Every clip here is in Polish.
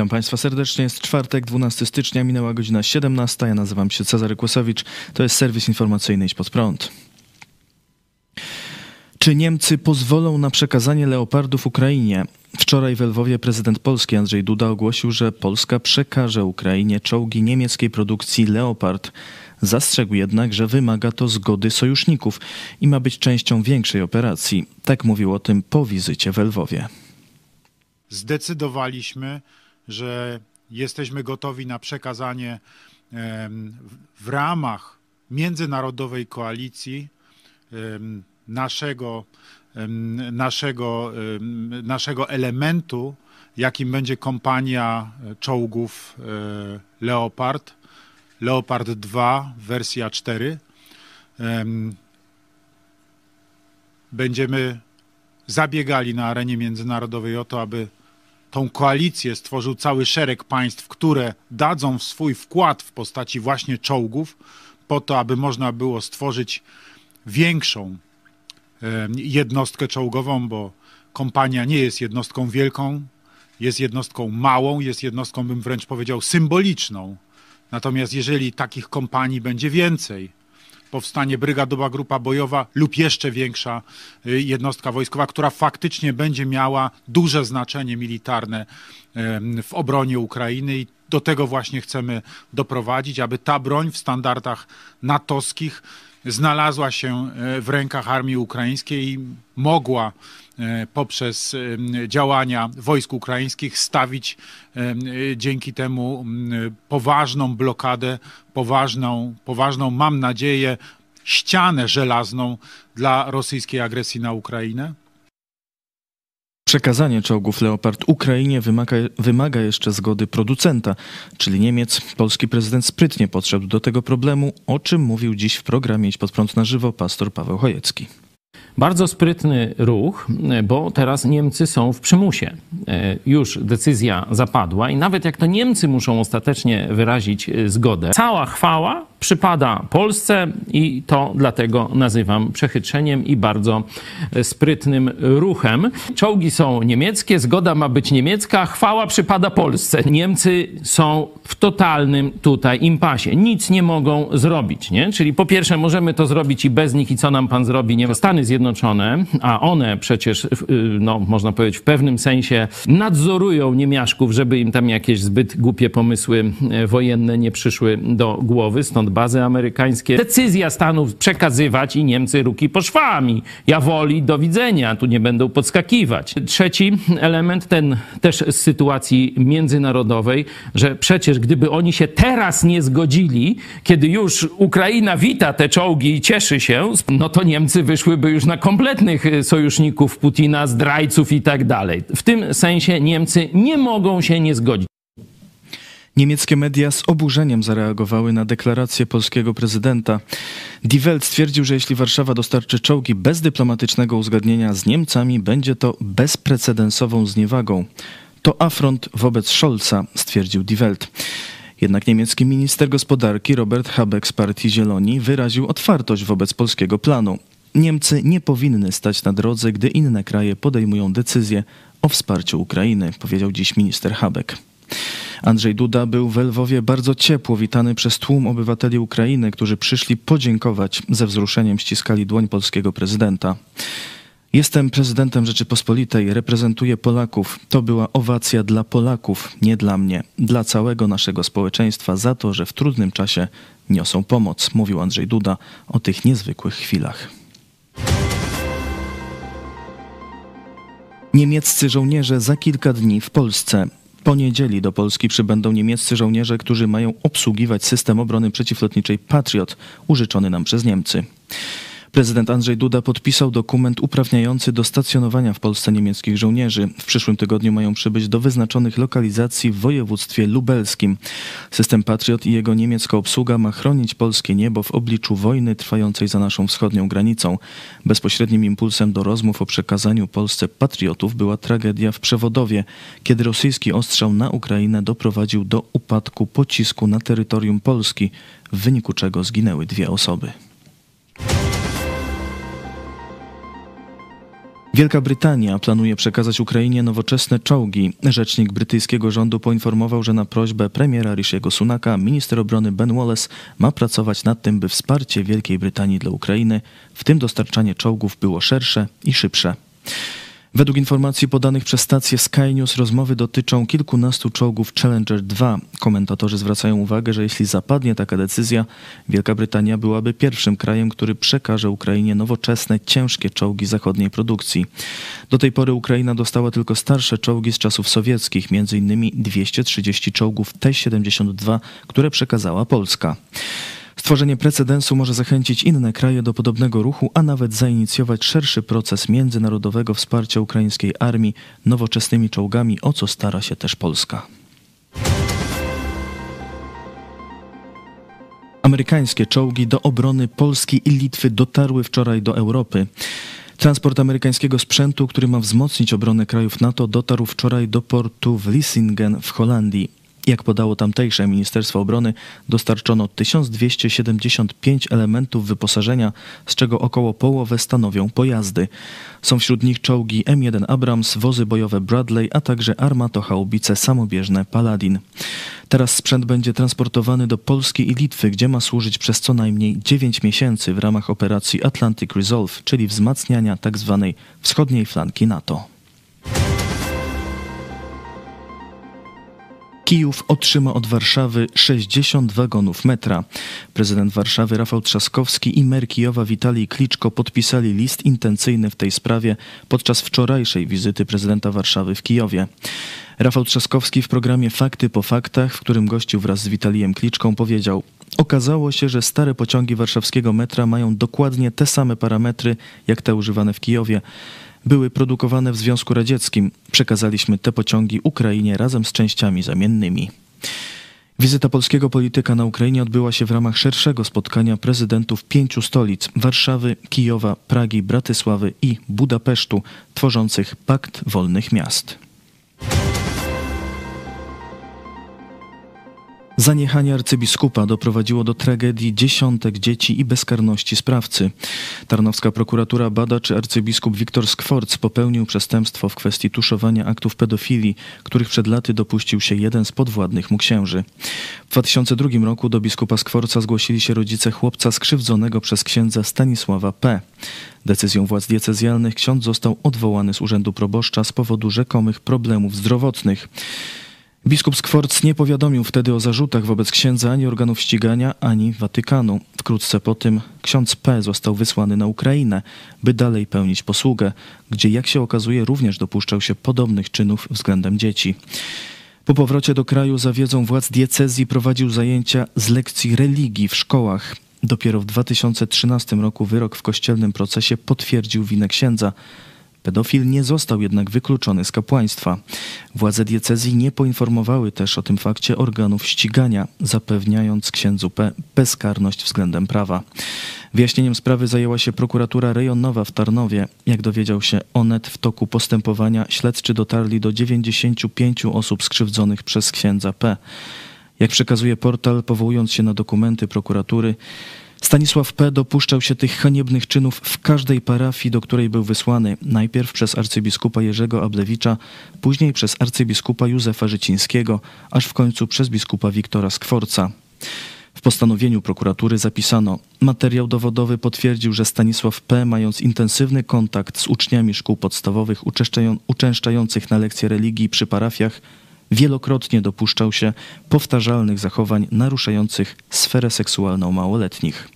Witam Państwa serdecznie. Jest czwartek, 12 stycznia, minęła godzina 17. Ja nazywam się Cezary Kłosowicz. To jest serwis informacyjny Idź Pod Prąd. Czy Niemcy pozwolą na przekazanie leopardów Ukrainie? Wczoraj w Lwowie prezydent Polski Andrzej Duda ogłosił, że Polska przekaże Ukrainie czołgi niemieckiej produkcji Leopard. Zastrzegł jednak, że wymaga to zgody sojuszników i ma być częścią większej operacji. Tak mówił o tym po wizycie w Lwowie. Zdecydowaliśmy, że jesteśmy gotowi na przekazanie w ramach międzynarodowej koalicji naszego, naszego, naszego elementu, jakim będzie kompania czołgów e, Leopard, Leopard 2, wersja 4. Będziemy zabiegali na arenie międzynarodowej o to, aby tą koalicję stworzył cały szereg państw, które dadzą swój wkład w postaci właśnie czołgów, po to, aby można było stworzyć większą jednostkę czołgową, bo kompania nie jest jednostką wielką, jest jednostką małą, jest jednostką, bym wręcz powiedział, symboliczną. Natomiast jeżeli takich kompanii będzie więcej, powstanie brygadowa grupa bojowa lub jeszcze większa y, jednostka wojskowa, która faktycznie będzie miała duże znaczenie militarne w obronie Ukrainy i do tego właśnie chcemy doprowadzić, aby ta broń w standardach natowskich znalazła się e, w rękach armii ukraińskiej i mogła e, poprzez e, działania wojsk ukraińskich stawić dzięki temu poważną blokadę, poważną, poważną mam nadzieję, ścianę żelazną dla rosyjskiej agresji na Ukrainę. Przekazanie czołgów Leopard Ukrainie wymaga, wymaga, jeszcze zgody producenta, czyli Niemiec. Polski prezydent sprytnie podszedł do tego problemu, o czym mówił dziś w programie Idź pod prąd na żywo pastor Paweł Chojecki. Bardzo sprytny ruch, bo teraz Niemcy są w przymusie. E, już decyzja zapadła i nawet jak to Niemcy muszą ostatecznie wyrazić e, zgodę, cała chwała przypada Polsce i to dlatego nazywam przechytrzeniem i bardzo e, sprytnym ruchem. Czołgi są niemieckie, zgoda ma być niemiecka, chwała przypada Polsce. Niemcy są w totalnym tutaj impasie. Nic nie mogą zrobić, nie? Czyli po pierwsze możemy to zrobić i bez nich i co nam pan zrobi, nie? Stany Zjednoczone, a one przecież, y, no można powiedzieć w pewnym sensie nadzorują niemiaszków, żeby im tam jakieś zbyt głupie pomysły e, wojenne nie przyszły do głowy, stąd bazy amerykańskie. Decyzja Stanów przekazywać i Niemcy ruki poszwami. Ja woli, do widzenia, tu nie będą podskakiwać. Trzeci element, ten też z sytuacji międzynarodowej, że przecież gdyby oni się teraz nie zgodzili, kiedy już Ukraina wita te czołgi i cieszy się, no to Niemcy wyszłyby już na kompletnych sojuszników Putina, zdrajców i tak dalej. W tym sensie Niemcy nie mogą się nie zgodzić. Niemieckie media z oburzeniem zareagowały na deklarację polskiego prezydenta. Die Welt stwierdził, że jeśli Warszawa dostarczy czołgi bez dyplomatycznego uzgodnienia z Niemcami, będzie to bezprecedensową zniewagą. To afront wobec Scholza, stwierdził Die Welt. Jednak niemiecki minister gospodarki Robert Habeck z partii Zieloni wyraził otwartość wobec polskiego planu. Niemcy nie powinny stać na drodze, gdy inne kraje podejmują decyzje o wsparciu Ukrainy, powiedział dziś minister Habeck. Andrzej Duda był w Lwowie bardzo ciepło witany przez tłum obywateli Ukrainy, którzy przyszli podziękować. Ze wzruszeniem ściskali dłoń polskiego prezydenta. Jestem prezydentem Rzeczypospolitej, reprezentuję Polaków. To była owacja dla Polaków, nie dla mnie, dla całego naszego społeczeństwa za to, że w trudnym czasie niosą pomoc, mówił Andrzej Duda o tych niezwykłych chwilach. Niemieccy żołnierze za kilka dni w Polsce. Po niedzieli do Polski przybędą niemieccy żołnierze, którzy mają obsługiwać system obrony przeciwlotniczej Patriot, użyczony nam przez Niemcy. Prezydent Andrzej Duda podpisał dokument uprawniający do stacjonowania w Polsce niemieckich żołnierzy. W przyszłym tygodniu mają przybyć do wyznaczonych lokalizacji w województwie lubelskim. System Patriot i jego niemiecka obsługa ma chronić polskie niebo w obliczu wojny trwającej za naszą wschodnią granicą. Bezpośrednim impulsem do rozmów o przekazaniu Polsce patriotów była tragedia w Przewodowie, kiedy rosyjski ostrzał na Ukrainę doprowadził do upadku pocisku na terytorium Polski, w wyniku czego zginęły dwie osoby. Wielka Brytania planuje przekazać Ukrainie nowoczesne czołgi. Rzecznik brytyjskiego rządu poinformował, że na prośbę premiera Rishiego Sunaka minister obrony Ben Wallace ma pracować nad tym, by wsparcie Wielkiej Brytanii dla Ukrainy, w tym dostarczanie czołgów, było szersze i szybsze. Według informacji podanych przez stację Sky News rozmowy dotyczą kilkunastu czołgów Challenger 2. Komentatorzy zwracają uwagę, że jeśli zapadnie taka decyzja, Wielka Brytania byłaby pierwszym krajem, który przekaże Ukrainie nowoczesne, ciężkie czołgi zachodniej produkcji. Do tej pory Ukraina dostała tylko starsze czołgi z czasów sowieckich, m.in. 230 czołgów T-72, które przekazała Polska. Stworzenie precedensu może zachęcić inne kraje do podobnego ruchu, a nawet zainicjować szerszy proces międzynarodowego wsparcia ukraińskiej armii nowoczesnymi czołgami, o co stara się też Polska. Amerykańskie czołgi do obrony Polski i Litwy dotarły wczoraj do Europy. Transport amerykańskiego sprzętu, który ma wzmocnić obronę krajów NATO, dotarł wczoraj do portu w Lissingen w Holandii. Jak podało tamtejsze Ministerstwo Obrony, dostarczono 1275 elementów wyposażenia, z czego około połowę stanowią pojazdy. Są wśród nich czołgi M1 Abrams, wozy bojowe Bradley, a także armatochaubice samobieżne Paladin. Teraz sprzęt będzie transportowany do Polski i Litwy, gdzie ma służyć przez co najmniej 9 miesięcy w ramach operacji Atlantic Resolve, czyli wzmacniania tzw. Tak wschodniej flanki NATO. Kijów otrzyma od Warszawy 60 wagonów metra. Prezydent Warszawy Rafał Trzaskowski i mer Kijowa Witalij Kliczko podpisali list intencyjny w tej sprawie podczas wczorajszej wizyty prezydenta Warszawy w Kijowie. Rafał Trzaskowski w programie Fakty po faktach, w którym gościł wraz z Witalijem Kliczką, powiedział: Okazało się, że stare pociągi warszawskiego metra mają dokładnie te same parametry jak te używane w Kijowie były produkowane w Związku Radzieckim. Przekazaliśmy te pociągi Ukrainie razem z częściami zamiennymi. Wizyta polskiego polityka na Ukrainie odbyła się w ramach szerszego spotkania prezydentów pięciu stolic Warszawy, Kijowa, Pragi, Bratysławy i Budapesztu, tworzących Pakt Wolnych Miast. Zaniechanie arcybiskupa doprowadziło do tragedii dziesiątek dzieci i bezkarności sprawcy. Tarnowska prokuratura bada, czy arcybiskup Wiktor Skworc popełnił przestępstwo w kwestii tuszowania aktów pedofilii, których przed laty dopuścił się jeden z podwładnych mu księży. W 2002 roku do biskupa Skworca zgłosili się rodzice chłopca skrzywdzonego przez księdza Stanisława P. Decyzją władz diecezjalnych ksiądz został odwołany z urzędu proboszcza z powodu rzekomych problemów zdrowotnych. Biskup Skworc nie powiadomił wtedy o zarzutach wobec księdza ani organów ścigania, ani Watykanu. Wkrótce po tym ksiądz P. został wysłany na Ukrainę, by dalej pełnić posługę, gdzie jak się okazuje również dopuszczał się podobnych czynów względem dzieci. Po powrocie do kraju za wiedzą władz diecezji prowadził zajęcia z lekcji religii w szkołach. Dopiero w 2013 roku wyrok w kościelnym procesie potwierdził winę księdza. Pedofil nie został jednak wykluczony z kapłaństwa. Władze diecezji nie poinformowały też o tym fakcie organów ścigania, zapewniając księdzu P. bezkarność względem prawa. Wyjaśnieniem sprawy zajęła się prokuratura rejonowa w Tarnowie. Jak dowiedział się Onet, w toku postępowania śledczy dotarli do 95 osób skrzywdzonych przez księdza P. Jak przekazuje portal, powołując się na dokumenty prokuratury, Stanisław P. dopuszczał się tych haniebnych czynów w każdej parafii, do której był wysłany, najpierw przez arcybiskupa Jerzego Ablewicza, później przez arcybiskupa Józefa Życińskiego, aż w końcu przez biskupa Wiktora Skworca. W postanowieniu prokuratury zapisano: Materiał dowodowy potwierdził, że Stanisław P., mając intensywny kontakt z uczniami szkół podstawowych uczęszczających na lekcje religii przy parafiach, wielokrotnie dopuszczał się powtarzalnych zachowań naruszających sferę seksualną małoletnich.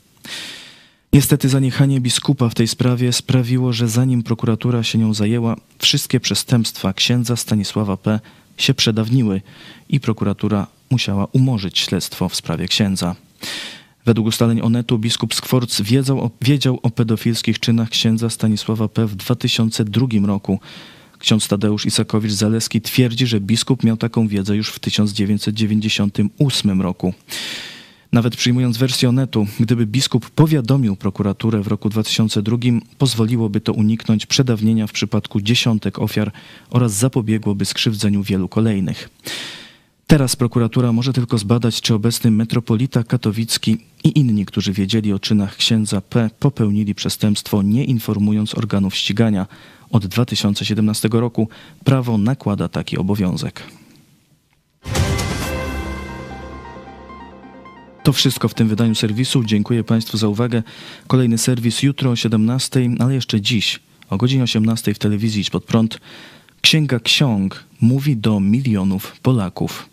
Niestety zaniechanie biskupa w tej sprawie sprawiło, że zanim prokuratura się nią zajęła, wszystkie przestępstwa księdza Stanisława P. się przedawniły i prokuratura musiała umorzyć śledztwo w sprawie księdza. Według ustaleń Onetu biskup Skworc wiedział o, wiedział o pedofilskich czynach księdza Stanisława P. w 2002 roku. Ksiądz Tadeusz Isakowicz-Zaleski twierdzi, że biskup miał taką wiedzę już w 1998 roku. Nawet przyjmując wersję netu, gdyby biskup powiadomił prokuraturę w roku 2002, pozwoliłoby to uniknąć przedawnienia w przypadku dziesiątek ofiar oraz zapobiegłoby skrzywdzeniu wielu kolejnych. Teraz prokuratura może tylko zbadać, czy obecny metropolita katowicki i inni, którzy wiedzieli o czynach księdza P., popełnili przestępstwo, nie informując organów ścigania. Od 2017 roku prawo nakłada taki obowiązek. To wszystko w tym wydaniu serwisu. Dziękuję Państwu za uwagę. Kolejny serwis jutro o 17, ale jeszcze dziś o godzinie 18 w telewizji Idź Pod Prąd. Księga Ksiąg mówi do milionów Polaków.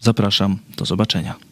Zapraszam, do zobaczenia.